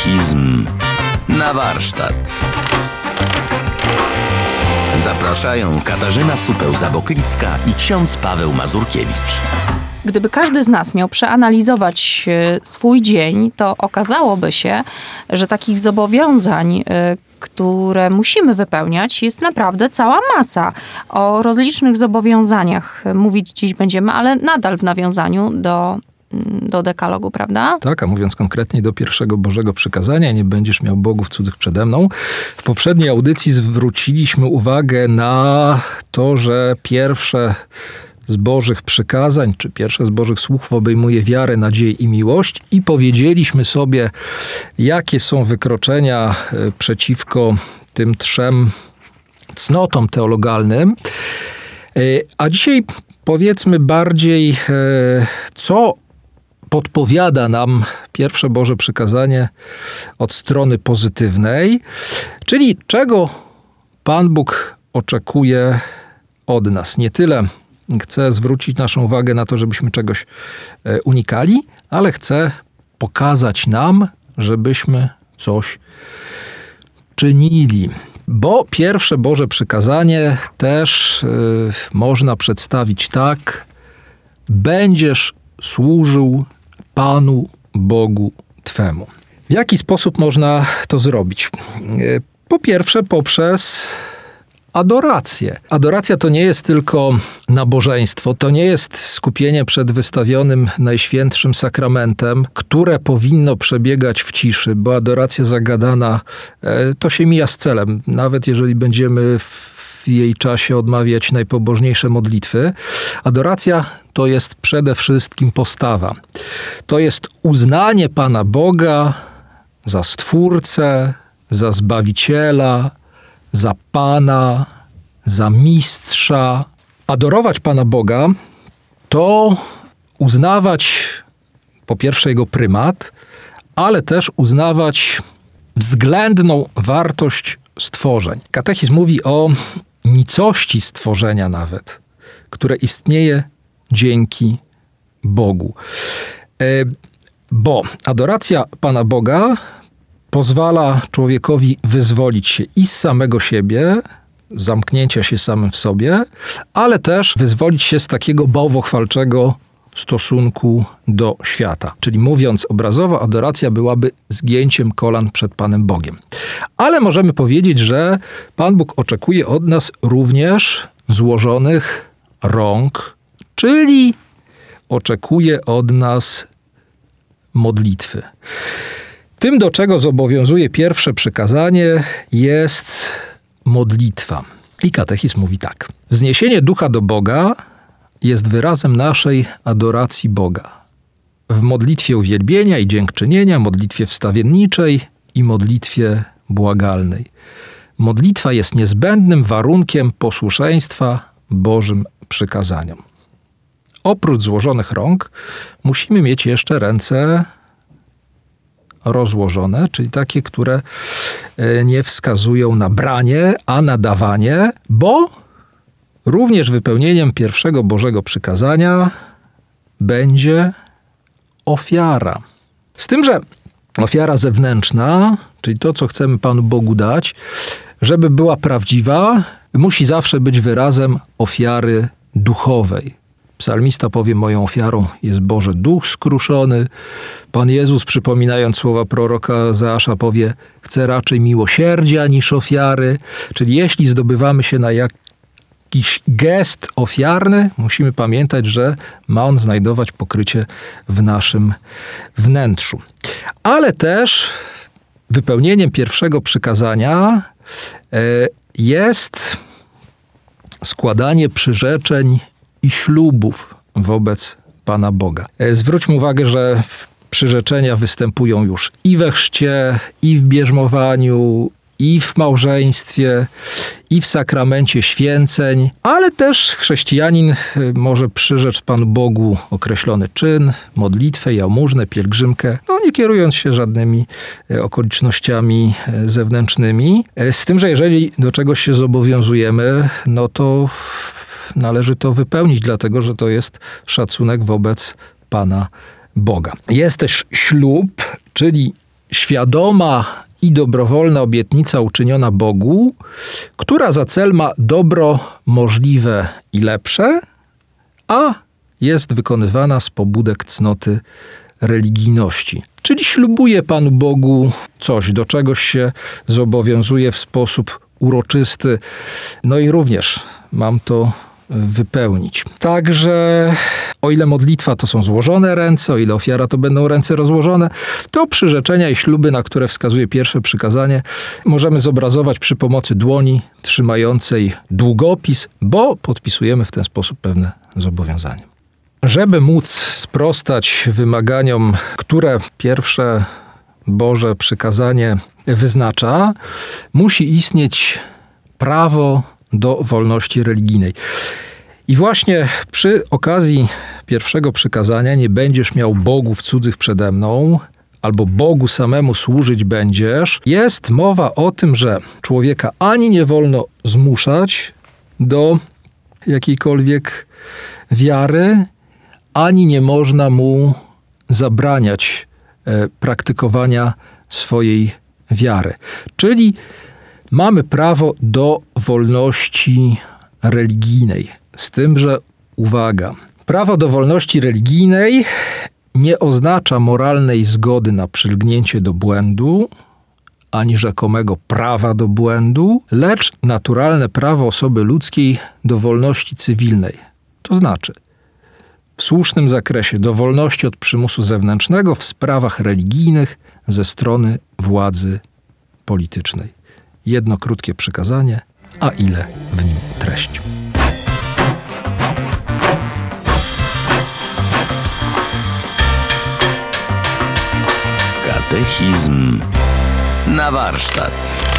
Katechizm na warsztat. Zapraszają Katarzyna Supeł-Zaboklicka i ksiądz Paweł Mazurkiewicz. Gdyby każdy z nas miał przeanalizować e, swój dzień, to okazałoby się, że takich zobowiązań, e, które musimy wypełniać, jest naprawdę cała masa. O rozlicznych zobowiązaniach mówić dziś będziemy, ale nadal w nawiązaniu do do dekalogu, prawda? Tak, a mówiąc konkretnie do pierwszego Bożego przykazania, nie będziesz miał bogów cudzych przede mną. W poprzedniej audycji zwróciliśmy uwagę na to, że pierwsze z Bożych przykazań, czy pierwsze z Bożych słów obejmuje wiarę, nadzieję i miłość i powiedzieliśmy sobie, jakie są wykroczenia e, przeciwko tym trzem cnotom teologalnym. E, a dzisiaj powiedzmy bardziej, e, co podpowiada nam pierwsze Boże przykazanie od strony pozytywnej, czyli czego Pan Bóg oczekuje od nas. Nie tyle chce zwrócić naszą uwagę na to, żebyśmy czegoś e, unikali, ale chce pokazać nam, żebyśmy coś czynili. Bo pierwsze Boże przykazanie też y, można przedstawić tak: będziesz służył Panu Bogu Twemu. W jaki sposób można to zrobić? E, po pierwsze, poprzez adorację. Adoracja to nie jest tylko nabożeństwo, to nie jest skupienie przed wystawionym najświętszym sakramentem, które powinno przebiegać w ciszy, bo adoracja zagadana e, to się mija z celem. Nawet jeżeli będziemy w jej czasie odmawiać najpobożniejsze modlitwy, adoracja to jest przede wszystkim postawa. To jest uznanie Pana Boga za Stwórcę, za Zbawiciela, za Pana, za Mistrza. Adorować Pana Boga to uznawać po pierwsze Jego prymat, ale też uznawać względną wartość stworzeń. Katechizm mówi o nicości stworzenia nawet, które istnieje dzięki Bogu. E, bo adoracja Pana Boga pozwala człowiekowi wyzwolić się i z samego siebie, zamknięcia się samym w sobie, ale też wyzwolić się z takiego bałwochwalczego stosunku do świata. Czyli mówiąc obrazowo, adoracja byłaby zgięciem kolan przed Panem Bogiem. Ale możemy powiedzieć, że Pan Bóg oczekuje od nas również złożonych rąk, czyli oczekuje od nas modlitwy. Tym, do czego zobowiązuje pierwsze przykazanie, jest modlitwa. I katechizm mówi tak. Wzniesienie ducha do Boga jest wyrazem naszej adoracji Boga. W modlitwie uwielbienia i dziękczynienia, modlitwie wstawienniczej i modlitwie błagalnej. Modlitwa jest niezbędnym warunkiem posłuszeństwa Bożym przykazaniom. Oprócz złożonych rąk, musimy mieć jeszcze ręce rozłożone, czyli takie, które e, nie wskazują na branie, a na dawanie, bo również wypełnieniem pierwszego Bożego przykazania będzie ofiara. Z tym, że ofiara zewnętrzna, czyli to, co chcemy Panu Bogu dać, żeby była prawdziwa, musi zawsze być wyrazem ofiary duchowej. Psalmista powie: Moją ofiarą jest Boże duch skruszony. Pan Jezus, przypominając słowa proroka Zaasza, powie: Chcę raczej miłosierdzia niż ofiary. Czyli jeśli zdobywamy się na jakiś gest ofiarny, musimy pamiętać, że ma on znajdować pokrycie w naszym wnętrzu. Ale też wypełnieniem pierwszego przykazania e, jest składanie przyrzeczeń i ślubów wobec Pana Boga. E, zwróćmy uwagę, że przyrzeczenia występują już i we chrzcie, i w bierzmowaniu, i w małżeństwie, i w sakramencie święceń, ale też chrześcijanin e, może przyrzec Panu Bogu określony czyn, modlitwę, jałmużnę, pielgrzymkę, no nie kierując się żadnymi e, okolicznościami zewnętrznymi. Z tym, że jeżeli do czegoś się zobowiązujemy, no to należy to wypełnić, dlatego że to jest szacunek wobec Pana Boga. Jest też ślub, czyli świadoma i dobrowolna obietnica uczyniona Bogu, która za cel ma dobro możliwe i lepsze, a jest wykonywana z pobudek cnoty religijności. Czyli ślubuje Panu Bogu coś, do czegoś się zobowiązuje w sposób uroczysty, no i również mam to wypełnić. Także o ile modlitwa to są złożone ręce, o ile ofiara to będą ręce rozłożone, to przyrzeczenia i śluby, na które wskazuje pierwsze przykazanie, możemy zobrazować przy pomocy dłoni trzymającej długopis, bo podpisujemy w ten sposób pewne zobowiązanie. Żeby móc sprostać wymaganiom, które pierwsze Boże przykazanie wyznacza, musi istnieć prawo do wolności religijnej. I właśnie przy okazji pierwszego przykazania nie będziesz miał bogów cudzych przede mną, albo Bogu samemu służyć będziesz, jest mowa o tym, że człowieka ani nie wolno zmuszać do jakiejkolwiek wiary, ani nie można mu zabraniać e, praktykowania swojej wiary. Czyli mamy prawo do wolności religijnej. Z tym, że uwaga, prawo do wolności religijnej nie oznacza moralnej zgody na przylgnięcie do błędu, ani rzekomego prawa do błędu, lecz naturalne prawo osoby ludzkiej do wolności cywilnej. To znaczy, w słusznym zakresie do wolności od przymusu zewnętrznego w sprawach religijnych ze strony władzy politycznej. Jedno krótkie przykazanie, a ile w nim treści. Katechizm na warsztat.